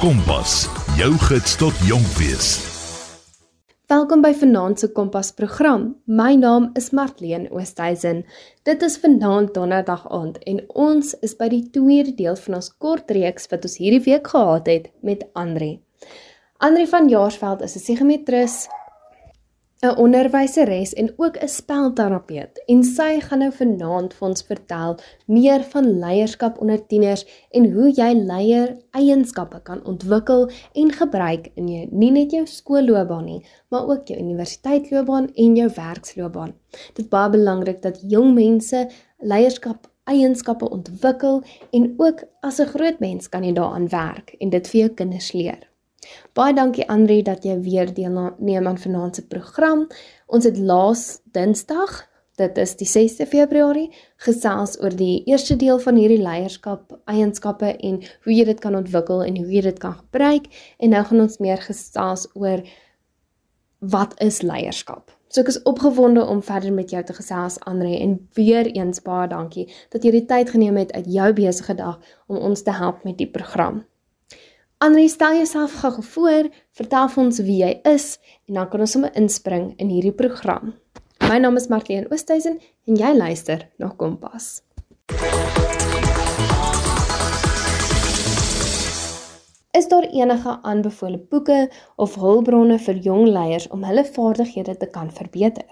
Kompas, jou gids tot jonk wees. Welkom by Vanaand se Kompas program. My naam is Martleen Oosthuizen. Dit is vanaand donderdag aand en ons is by die tweede deel van ons kort reeks wat ons hierdie week gehad het met Andri. Andri van Jaarsveld is 'n psigometris, 'n onderwyseres en ook 'n spelterapeut en sy gaan nou vanaand vir ons vertel meer van leierskap onder tieners en hoe jy leier eienskappe kan ontwikkel en gebruik in jou nie net jou skoolloopbaan nie, maar ook jou universiteitsloopbaan en jou werksloopbaan. Dit is baie belangrik dat jong mense leierskap eienskappe ontwikkel en ook as 'n groot mens kan jy daaraan werk en dit vir jou kinders leer. Baie dankie Andri dat jy weer deelneem aan vanaand se program. Ons het laas Dinsdag, dit is die 6de Februarie, gesels oor die eerste deel van hierdie leierskap eienskappe en hoe jy dit kan ontwikkel en hoe jy dit kan gebruik en nou gaan ons meer gesels oor wat is leierskap. So ek is opgewonde om verder met jou te gesels Andre en weer eens baie dankie dat jy die tyd geneem het uit jou besige dag om ons te help met die program. Andre, stel jouself gou voor, vertel vir ons wie jy is en dan kan ons sommer inspring in hierdie program. My naam is Marlene Oosthuizen en jy luister na Kompas. Is daar enige aanbevole boeke of hulpbronne vir jong leiers om hulle vaardighede te kan verbeter?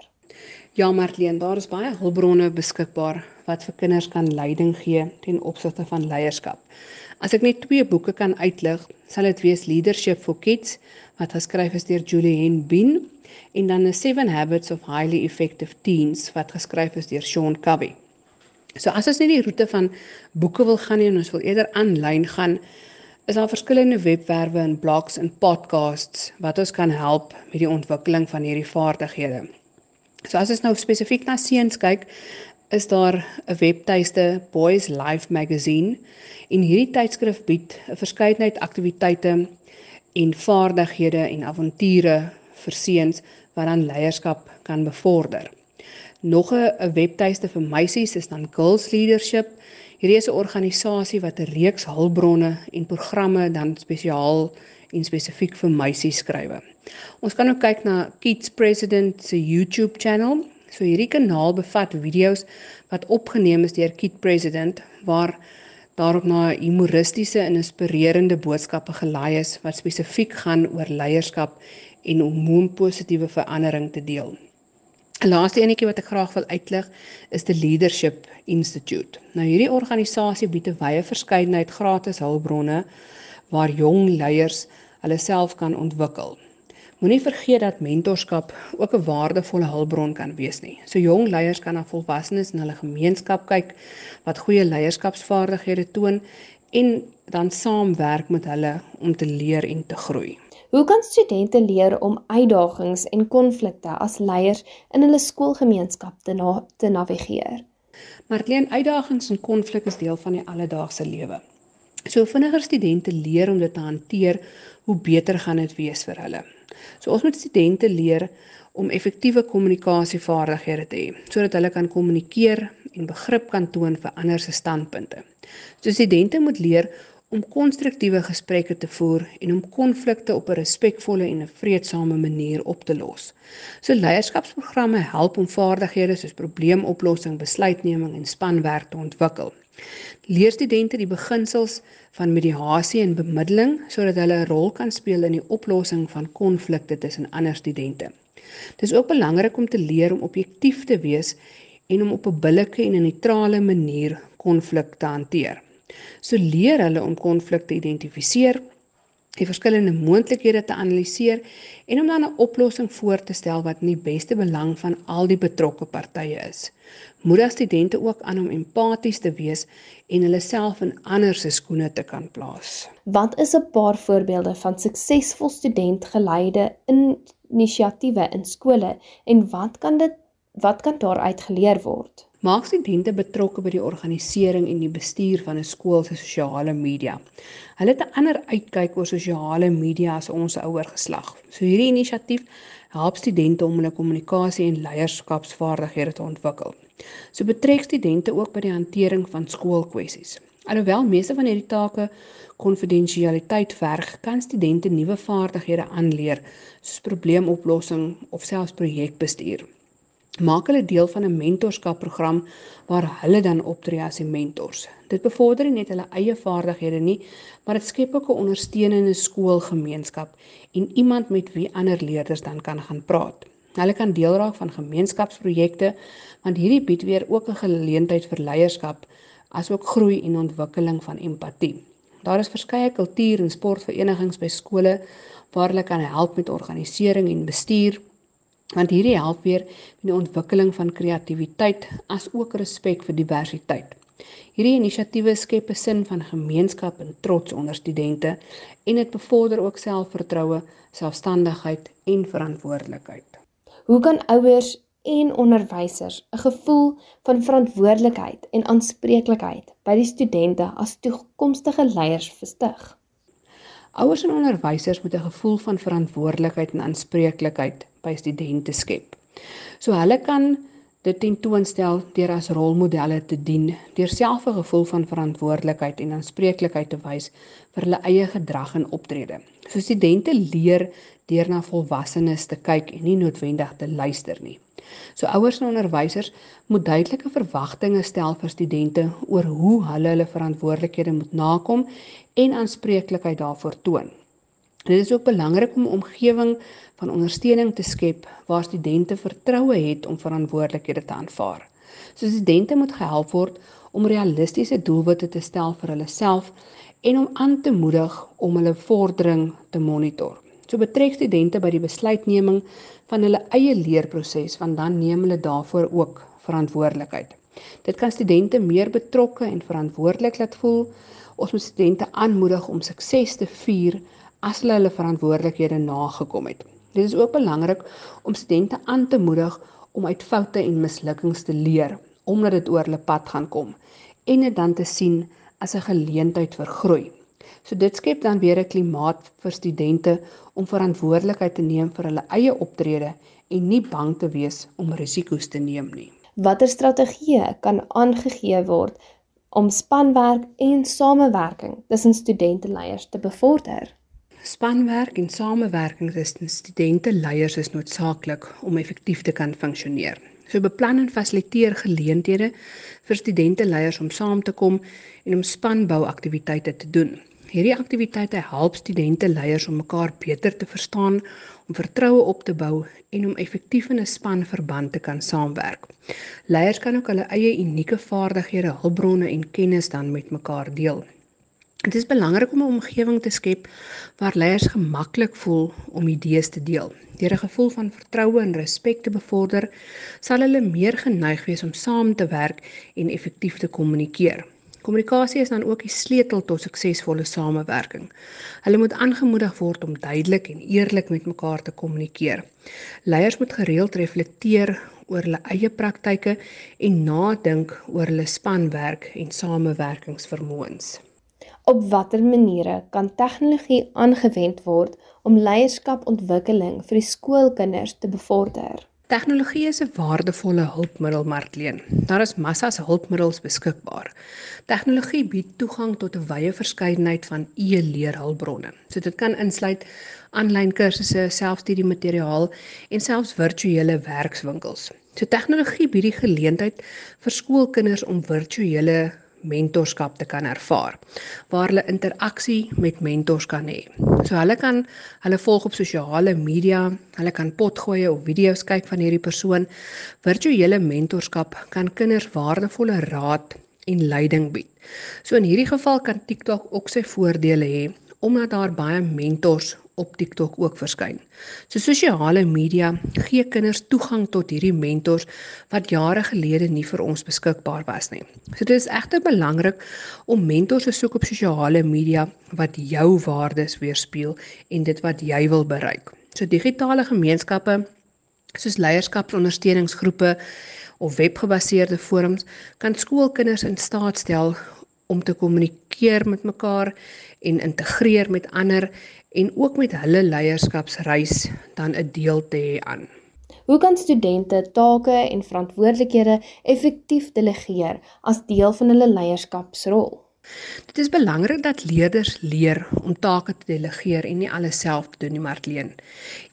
Ja, Marlene, daar is baie hulpbronne beskikbaar wat vir kinders kan leiding gee ten opsigte van leierskap. As ek net twee boeke kan uitlig, sal dit wees Leadership for Kids wat geskryf is deur Julianne Bean en dan The Seven Habits of Highly Effective Teens wat geskryf is deur Sean Covey. So as ons net die roete van boeke wil gaan en ons wil eerder aanlyn gaan, is daar verskillende webwerwe en blogs en podcasts wat ons kan help met die ontwikkeling van hierdie vaardighede. So as ons nou spesifiek na seuns kyk, is daar 'n webtuiste Boys Life Magazine en hierdie tydskrif bied 'n verskeidenheid aktiwiteite en vaardighede en avonture vir seuns wat dan leierskap kan bevorder. Nog 'n webtuiste vir meisies is dan Girls Leadership. Hierdie is 'n organisasie wat 'n reeks hulpbronne en programme dan spesiaal en spesifiek vir meisies skrywe. Ons kan ook kyk na Kids President se YouTube channel So hierdie kanaal bevat video's wat opgeneem is deur Kid President waar daarop na humoristiese en inspirerende boodskappe gelaai is wat spesifiek gaan oor leierskap en om hoe om positiewe verandering te deel. 'n Laaste enetjie wat ek graag wil uitlig is die Leadership Institute. Nou hierdie organisasie bied 'n wye verskeidenheid gratis hulpbronne waar jong leiers hulle self kan ontwikkel. Moenie vergeet dat mentorskap ook 'n waardevolle hulpbron kan wees nie. So jong leiers kan na volwassenes in hulle gemeenskap kyk wat goeie leierskapsvaardighede toon en dan saamwerk met hulle om te leer en te groei. Hoe kan studente leer om uitdagings en konflikte as leiers in hulle skoolgemeenskap te, na te navigeer? Marleen, uitdagings en konflik is deel van die alledaagse lewe. So vinniger studente leer om dit te hanteer, hoe beter gaan dit wees vir hulle. So ons moet studente leer om effektiewe kommunikasievaardighede te hê sodat hulle kan kommunikeer en begrip kan toon vir ander se standpunte. So studente moet leer om konstruktiewe gesprekke te voer en om konflikte op 'n respekvolle en 'n vredesame manier op te los. So leierskapsprogramme help om vaardighede soos probleemoplossing, besluitneming en spanwerk te ontwikkel. Leer studente die beginsels van mediasie en bemiddeling sodat hulle 'n rol kan speel in die oplossing van konflikte tussen ander studente. Dit is ook belangrik om te leer om objektief te wees en om op 'n billike en 'n neutrale manier konflikte te hanteer. So leer hulle om konflikte identifiseer, die verskillende moontlikhede te analiseer en om dan 'n oplossing voor te stel wat in die beste belang van al die betrokke partye is. Moedig studente ook aan om empaties te wees en hulle self in ander se skoene te kan plaas. Wat is 'n paar voorbeelde van suksesvol studentgeleide inisiatiewe in skole en wat kan dit wat kan daaruit geleer word? Maak studente betrokke by die organisering en die bestuur van 'n skool se sosiale media. Hulle het 'n ander uitkyk oor sosiale media as ons ouer geslag. So hierdie inisiatief help studente om hulle kommunikasie en leierskapsvaardighede te ontwikkel. So betrek studente ook by die hantering van skoolkwessies. Alhoewel meeste van hierdie take konfidensialiteit verg, kan studente nuwe vaardighede aanleer soos probleemoplossing of selfs projekbestuur. Maak hulle deel van 'n mentorskapprogram waar hulle dan optree as die mentors. Dit bevorder nie net hulle eie vaardighede nie, maar dit skep ook 'n ondersteunende skoolgemeenskap en iemand met wie ander leerders dan kan gaan praat. Hulle kan deel raak van gemeenskapsprojekte want hierdie bied weer ook 'n geleentheid vir leierskap asook groei en ontwikkeling van empatie. Daar is verskeie kultuur- en sportverenigings by skole waar hulle kan help met organisering en bestuur want hierdie help weer met die ontwikkeling van kreatiwiteit as ook respek vir diversiteit. Hierdie inisiatiewe skep 'n sin van gemeenskap en trots onder studente en dit bevorder ook selfvertroue, selfstandigheid en verantwoordelikheid. Hoe kan ouers en onderwysers 'n gevoel van verantwoordelikheid en aanspreeklikheid by die studente as toekomstige leiers vestig. Ouers en onderwysers moet 'n gevoel van verantwoordelikheid en aanspreeklikheid by studente skep. So hulle kan dit tentoonstel deur as rolmodelle te dien, deur self 'n gevoel van verantwoordelikheid en aanspreeklikheid te wys vir hulle eie gedrag en optrede. So studente leer deur na volwassenes te kyk en nie noodwendig te luister nie. So ouers en onderwysers moet duidelike verwagtinge stel vir studente oor hoe hulle hulle verantwoordelikhede moet nakom en aanspreeklikheid daarvoor toon. Dit is ook belangrik om 'n omgewing van ondersteuning te skep waar studente vertroue het om verantwoordelikhede te aanvaar. So studente moet gehelp word om realistiese doelwitte te stel vir hulle self en om aan te moedig om hulle vordering te monitor. So betrek studente by die besluitneming van hulle eie leerproses want dan neem hulle daarvoor ook verantwoordelikheid. Dit kan studente meer betrokke en verantwoordelik laat voel. Ons moet studente aanmoedig om sukses te vier as hulle hulle verantwoordelikhede nagekom het. Dit is ook belangrik om studente aan te moedig om uit foute en mislukkings te leer omdat dit oor hulle pad gaan kom en dit dan te sien as 'n geleentheid vir groei. So dit skep dan weer 'n klimaat vir studente om verantwoordelikheid te neem vir hulle eie optrede en nie bang te wees om risiko's te neem nie. Watter strategieë kan aangegee word om spanwerk en samewerking tussen studenteleiers te bevorder? Spanwerk en samewerking tussen studenteleiers is noodsaaklik om effektief te kan funksioneer. So beplan en fasiliteer geleenthede vir studenteleiers om saam te kom en om spanbou aktiwiteite te doen. Hierdie aktiwiteite help studente leiers om mekaar beter te verstaan, om vertroue op te bou en om effektief in 'n spanverband te kan saamwerk. Leiers kan ook hulle eie unieke vaardighede, hulpbronne en kennis dan met mekaar deel. Dit is belangrik om 'n omgewing te skep waar leiers gemaklik voel om idees te deel. Deur 'n gevoel van vertroue en respek te bevorder, sal hulle meer geneig wees om saam te werk en effektief te kommunikeer. Kommunikasie is dan ook die sleutel tot suksesvolle samewerking. Hulle moet aangemoedig word om duidelik en eerlik met mekaar te kommunikeer. Leiers moet gereeld reflekteer oor hulle eie praktyke en nadink oor hulle spanwerk en samewerkingsvermoëns. Op watter maniere kan tegnologie aangewend word om leierskapontwikkeling vir die skoolkinders te bevorder? Tegnologie is 'n waardevolle hulpmiddel, Martleen. Daar is massas hulpmiddels beskikbaar. Tegnologie bied toegang tot 'n wye verskeidenheid van e-leerhulpbronne. So dit kan insluit aanlyn kursusse, selfstudiemateriaal en selfs virtuele werkswinkels. So tegnologie bied die geleentheid vir skoolkinders om virtuele mentorskap te kan ervaar waar hulle interaksie met mentors kan hê. So hulle kan hulle volg op sosiale media, hulle kan potgooi of video's kyk van hierdie persoon. Virtuele mentorskap kan kinders waardevolle raad en leiding bied. So in hierdie geval kan TikTok ook sy voordele hê omdat daar baie mentors op TikTok ook verskyn. So sosiale media gee kinders toegang tot hierdie mentors wat jare gelede nie vir ons beskikbaar was nie. So dit is egter belangrik om mentors te soek op sosiale media wat jou waardes weerspieël en dit wat jy wil bereik. So digitale gemeenskappe soos leierskapsondersteuningsgroepe of webgebaseerde forums kan skoolkinders in staat stel om te kommunikeer met mekaar en integreer met ander en ook met hulle leierskapsreis dan 'n deel te hê aan. Hoe kan studente take en verantwoordelikhede effektief delegeer as deel van hulle leierskapsrol? Dit is belangrik dat leerders leer om take te delegeer en nie alles self te doen nie, Martleen.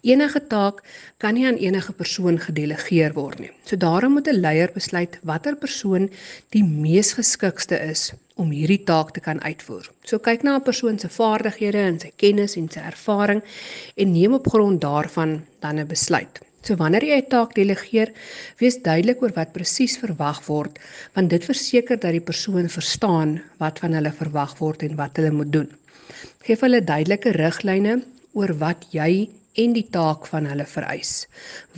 Enige taak kan nie aan enige persoon gedelegeer word nie. So daarom moet 'n leier besluit watter persoon die mees geskikste is om hierdie taak te kan uitvoer. So kyk na 'n persoon se vaardighede en sy kennis en sy ervaring en neem op grond daarvan dan 'n besluit. So wanneer jy 'n taak delegeer, wees duidelik oor wat presies verwag word, want dit verseker dat die persoon verstaan wat van hulle verwag word en wat hulle moet doen. Geef hulle duidelike riglyne oor wat jy en die taak van hulle vereis.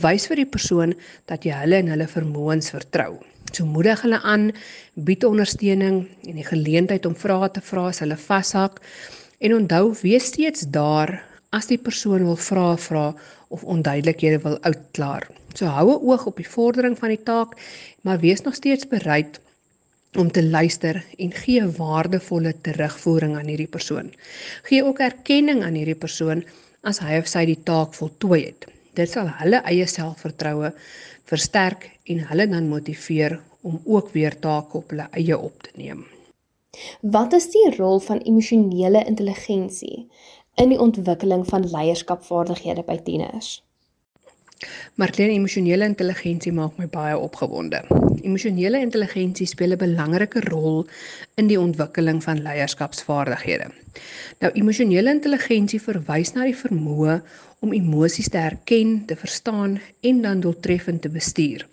Wys vir die persoon dat jy hulle en hulle vermoëns vertrou. So moedig hulle aan, bied ondersteuning en die geleentheid om vrae te vra as hulle vashak en onthou wees steeds daar as die persoon wil vra vra of onduidelikhede wil uitklaar. So hou 'n oog op die vordering van die taak, maar wees nog steeds bereid om te luister en gee waardevolle terugvoering aan hierdie persoon. Gee ook erkenning aan hierdie persoon as hy of sy die taak voltooi het. Dit sal hulle eie selfvertroue versterk en hulle dan motiveer om ook weer take op hulle eie op te neem. Wat is die rol van emosionele intelligensie in die ontwikkeling van leierskapvaardighede by tieners. Marlene, emosionele intelligensie maak my baie opgewonde. Emosionele intelligensie speel 'n belangrike rol in die ontwikkeling van leierskapsvaardighede. Nou emosionele intelligensie verwys na die vermoë om emosies te herken, te verstaan en dan doeltreffend te bestuur.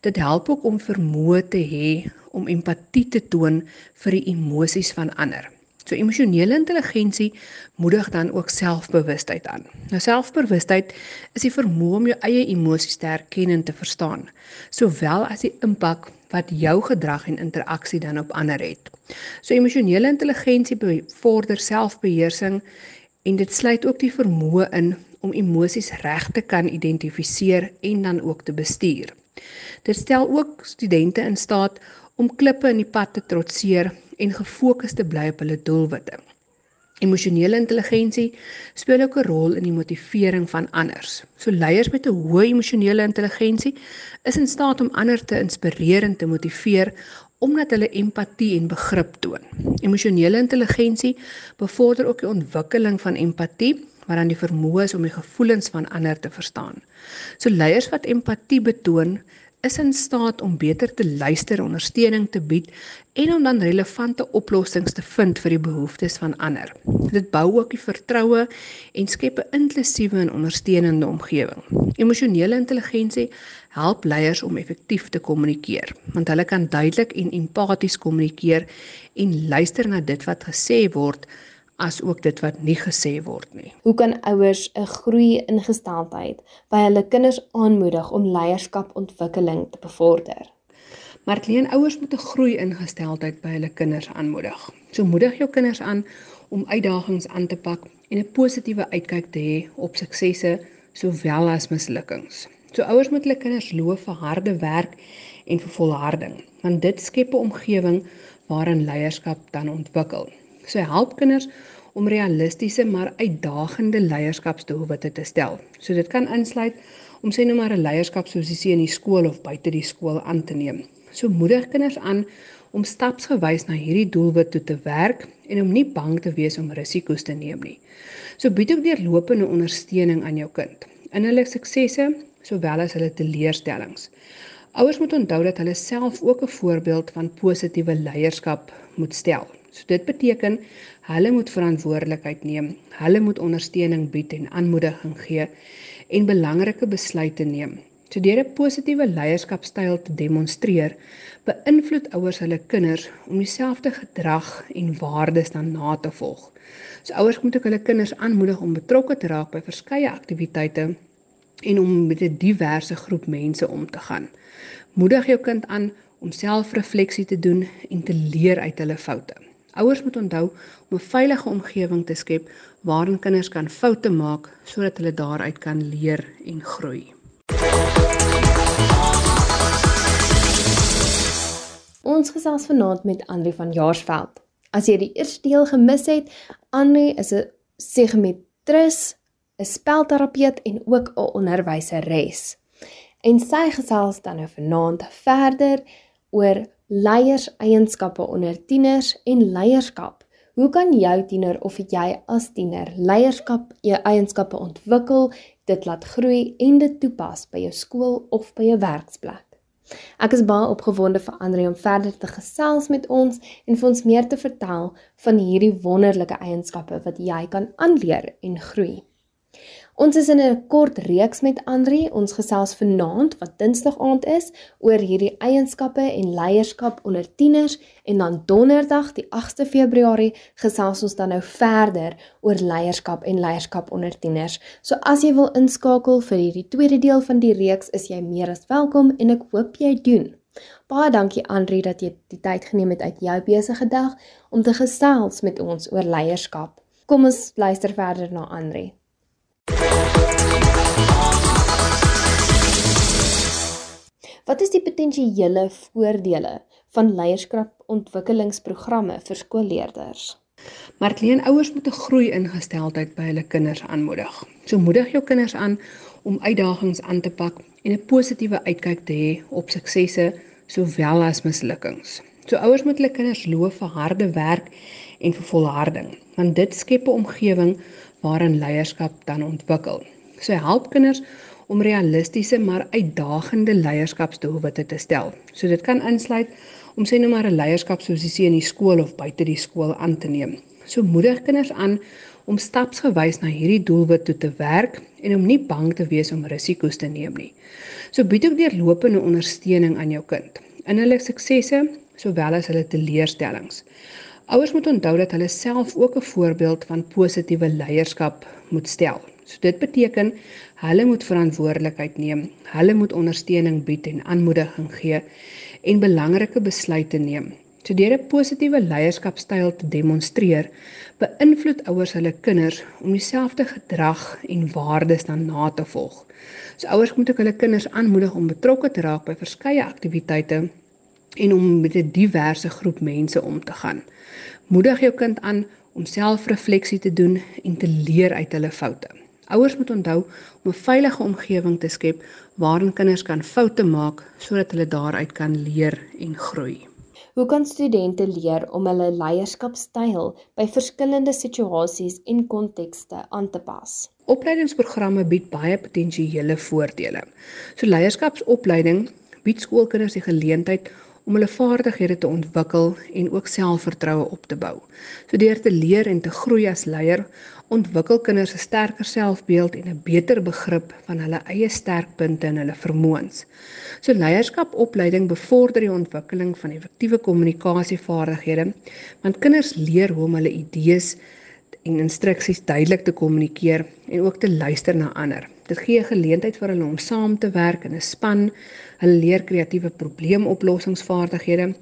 Dit help ook om vermoë te hê om empatie te toon vir die emosies van ander. So emosionele intelligensie moedig dan ook selfbewustheid aan. Nou selfbewustheid is die vermoë om jou eie emosies te herken en te verstaan, sowel as die impak wat jou gedrag en interaksie dan op ander het. So emosionele intelligensie bevorder selfbeheersing en dit sluit ook die vermoë in om emosies reg te kan identifiseer en dan ook te bestuur. Dit stel ook studente in staat om klippe in die pad te trotseer en gefokus te bly op hulle doelwitte. Emosionele intelligensie speel ook 'n rol in die motivering van anders. So leiers met 'n hoë emosionele intelligensie is in staat om ander te inspireer en te motiveer omdat hulle empatie en begrip toon. Emosionele intelligensie bevorder ook die ontwikkeling van empatie wat dan die vermoë is om die gevoelens van ander te verstaan. So leiers wat empatie betoon, is in staat om beter te luister, ondersteuning te bied en om dan relevante oplossings te vind vir die behoeftes van ander. Dit bou ook die vertroue en skep 'n inklusiewe en ondersteunende omgewing. Emosionele intelligensie help leiers om effektief te kommunikeer, want hulle kan duidelik en empaties kommunikeer en luister na dit wat gesê word as ook dit wat nie gesê word nie. Hoe kan ouers 'n groei ingesteldheid by hulle kinders aanmoedig om leierskapontwikkeling te bevorder? Martleen, ouers moet 'n groei ingesteldheid by hulle kinders aanmoedig. So moedig jou kinders aan om uitdagings aan te pak en 'n positiewe uitkyk te hê op suksesse sowel as mislukkings. So ouers moet hulle kinders loof vir harde werk en vir volharding, want dit skep 'n omgewing waarin leierskap dan ontwikkel. So help kinders om realistiese maar uitdagende leierskapsdoelwitte te stel. So dit kan insluit om sê nou maar 'n leierskapsposisie in die skool of buite die skool aan te neem. So moedig kinders aan om stapsgewys na hierdie doelwit toe te werk en om nie bang te wees om risiko's te neem nie. So bied ook deurlopende ondersteuning aan jou kind in hulle suksesse sowel as hulle teleurstellings. Ouers moet onthou dat hulle self ook 'n voorbeeld van positiewe leierskap moet stel. So dit beteken hulle moet verantwoordelikheid neem. Hulle moet ondersteuning bied en aanmoediging gee en belangrike besluite neem. So deur 'n positiewe leierskapstyl te demonstreer, beïnvloed ouers hulle kinders om dieselfde gedrag en waardes dan na te volg. So ouers moet ook hulle kinders aanmoedig om betrokke te raak by verskeie aktiwiteite en om met 'n diverse groep mense om te gaan. Moedig jou kind aan om selfrefleksie te doen en te leer uit hulle foute. Ouers moet onthou om 'n veilige omgewing te skep waarin kinders kan foute maak sodat hulle daaruit kan leer en groei. Ons gesels vanaand met Andri van Jaarsveld. As jy die eerste deel gemis het, Andri is 'n psigometris, 'n spelterapeut en ook 'n onderwyseres. En sy gesels dan nou vanaand verder oor leierseienskappe onder tieners en leierskap. Hoe kan jou tiener of jy as tiener leierskap jou eienskappe ontwikkel, dit laat groei en dit toepas by jou skool of by jou werksplek? Ek is baie opgewonde vir Andre om verder te gesels met ons en vir ons meer te vertel van hierdie wonderlike eienskappe wat jy kan aanleer en groei. Ons is in 'n kort reeks met Andri. Ons gesels vanaand wat Dinsdag aand is oor hierdie eienskappe en leierskap onder tieners en dan Donderdag die 8de Februarie gesels ons dan nou verder oor leierskap en leierskap onder tieners. So as jy wil inskakel vir hierdie tweede deel van die reeks, is jy meer as welkom en ek hoop jy doen. Baie dankie Andri dat jy die tyd geneem het uit jou besige dag om te gesels met ons oor leierskap. Kom ons luister verder na Andri. Wat is die potensiële voordele van leierskapontwikkelingsprogramme vir skoolleerders? Martleen, ouers moet 'n groei ingesteldheid by hulle kinders aanmoedig. So moedig jou kinders aan om uitdagings aan te pak en 'n positiewe uitkyk te hê op suksesse sowel as mislukkings. So ouers moet hulle kinders loof vir harde werk en vir volharding, want dit skep 'n omgewing waarin leierskap dan ontwikkel. So help kinders om realistiese maar uitdagende leierskapsdoelwitte te stel. So dit kan insluit om sê nou maar 'n leierskapsposisie in die skool of buite die skool aan te neem. So moedig kinders aan om stapsgewys na hierdie doelwit toe te werk en om nie bang te wees om risiko's te neem nie. So bied ook deurlopende ondersteuning aan jou kind in hulle suksesse sowel as hulle teleurstellings. Ouers moet onthou dat hulle self ook 'n voorbeeld van positiewe leierskap moet stel. So dit beteken hulle moet verantwoordelikheid neem. Hulle moet ondersteuning bied en aanmoediging gee en belangrike besluite neem. So deur 'n positiewe leierskapstyl te demonstreer, beïnvloed ouers hulle kinders om dieselfde gedrag en waardes dan na te volg. So ouers moet ook hulle kinders aanmoedig om betrokke te raak by verskeie aktiwiteite en om met 'n diverse groep mense om te gaan. Moedig jou kind aan om selfrefleksie te doen en te leer uit hulle foute. Ouers moet onthou om 'n veilige omgewing te skep waarin kinders kan foute maak sodat hulle daaruit kan leer en groei. Hoe kan studente leer om hulle leierskapstyl by verskillende situasies en kontekste aan te pas? Opleidingsprogramme bied baie potensiële voordele. So leierskapsopleiding bied skoolkinders die geleentheid om hulle vaardighede te ontwikkel en ook selfvertroue op te bou. So deur te leer en te groei as leier, ontwikkel kinders 'n sterker selfbeeld en 'n beter begrip van hulle eie sterkpunte en hulle vermoëns. So leierskapopleiding bevorder die ontwikkeling van effektiewe kommunikasievaardighede, want kinders leer hoe om hulle idees en instruksies duidelik te kommunikeer en ook te luister na ander. Dit gee 'n geleentheid vir hulle om saam te werk in 'n span. Hulle leer kreatiewe probleemoplossingsvaardighede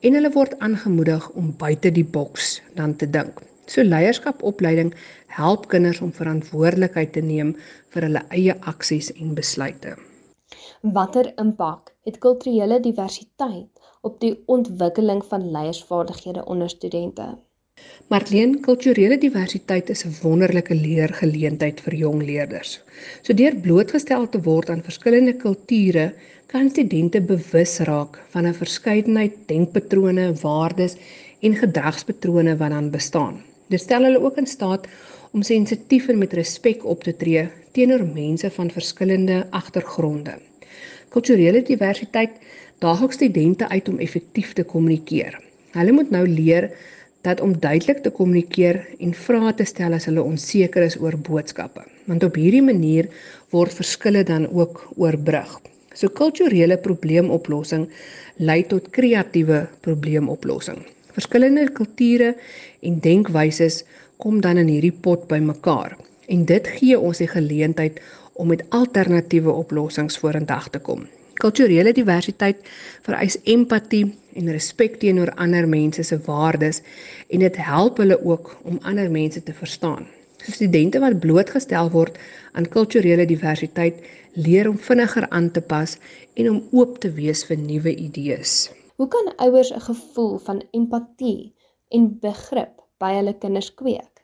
en hulle word aangemoedig om buite die boks dan te dink. So leierskapopleiding help kinders om verantwoordelikheid te neem vir hulle eie aksies en besluite. Watter impak het kulturele diversiteit op die ontwikkeling van leiersvaardighede onder studente? Marleen, kulturele diversiteit is 'n wonderlike leergeleentheid vir jong leerders. So deur blootgestel te word aan verskillende kulture, kan studente bewus raak van 'n verskeidenheid denkpatrone, waardes en gedragspatrone wat dan bestaan. Dit stel hulle ook in staat om sensitief en met respek op te tree teenoor mense van verskillende agtergronde. Kulturele diversiteit daag ook studente uit om effektief te kommunikeer. Hulle moet nou leer dat om duidelik te kommunikeer en vrae te stel as hulle onseker is oor boodskappe, want op hierdie manier word verskille dan ook oorbrug. So kulturele probleemoplossing lei tot kreatiewe probleemoplossing. Verskillende kulture en denkwyses kom dan in hierdie pot bymekaar en dit gee ons die geleentheid om met alternatiewe oplossings vorentoe te kom. Kulturele diversiteit vereis empatie en respek teenoor ander mense se waardes en dit help hulle ook om ander mense te verstaan. So studente wat blootgestel word aan kulturele diversiteit leer om vinniger aan te pas en om oop te wees vir nuwe idees. Hoe kan ouers 'n gevoel van empatie en begrip by hulle kinders kweek?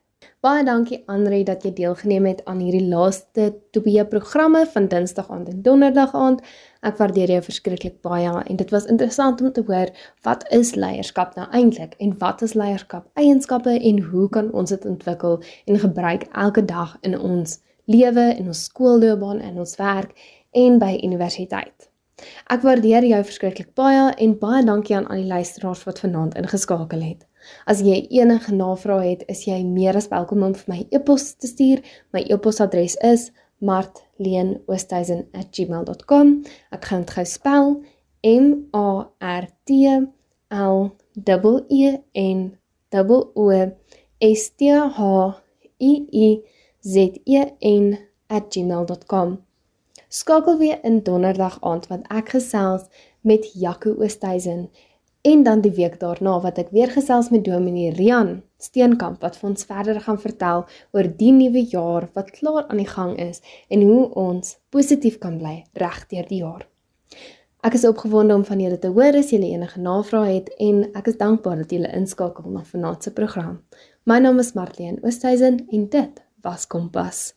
Baie dankie Andre dat jy deelgeneem het aan hierdie laaste twee programme van Dinsdag aand en Donderdag aand. Ek waardeer jou verskriklik baie en dit was interessant om te hoor wat is leierskap nou eintlik en wat is leierskap eienskappe en hoe kan ons dit ontwikkel en gebruik elke dag in ons lewe, in ons skoolloopbaan, in ons werk en by universiteit. Ek waardeer jou verskriklik baie en baie dankie aan al die luisteraars wat vanaand ingeskakel het. As jy enige navrae het, is jy meer as welkom om vir my e-pos te stuur. My e-posadres is martleenoosthuizen@gmail.com. Ek gaan dit gou spel: M A R T L E N O S T H I I Z E N@gmail.com. Skakel weer in donderdag aand want ek gesels met Jaco Oosthuizen en dan die week daarna wat ek weer gesels met Dominee Rian Steenkamp wat vir ons verder gaan vertel oor die nuwe jaar wat klaar aan die gang is en hoe ons positief kan bly regdeur die jaar. Ek is opgewonde om van julle te hoor as julle enige navrae het en ek is dankbaar dat julle inskakel na vanaand se program. My naam is Marlene Oosthuizen en dit was Kompas.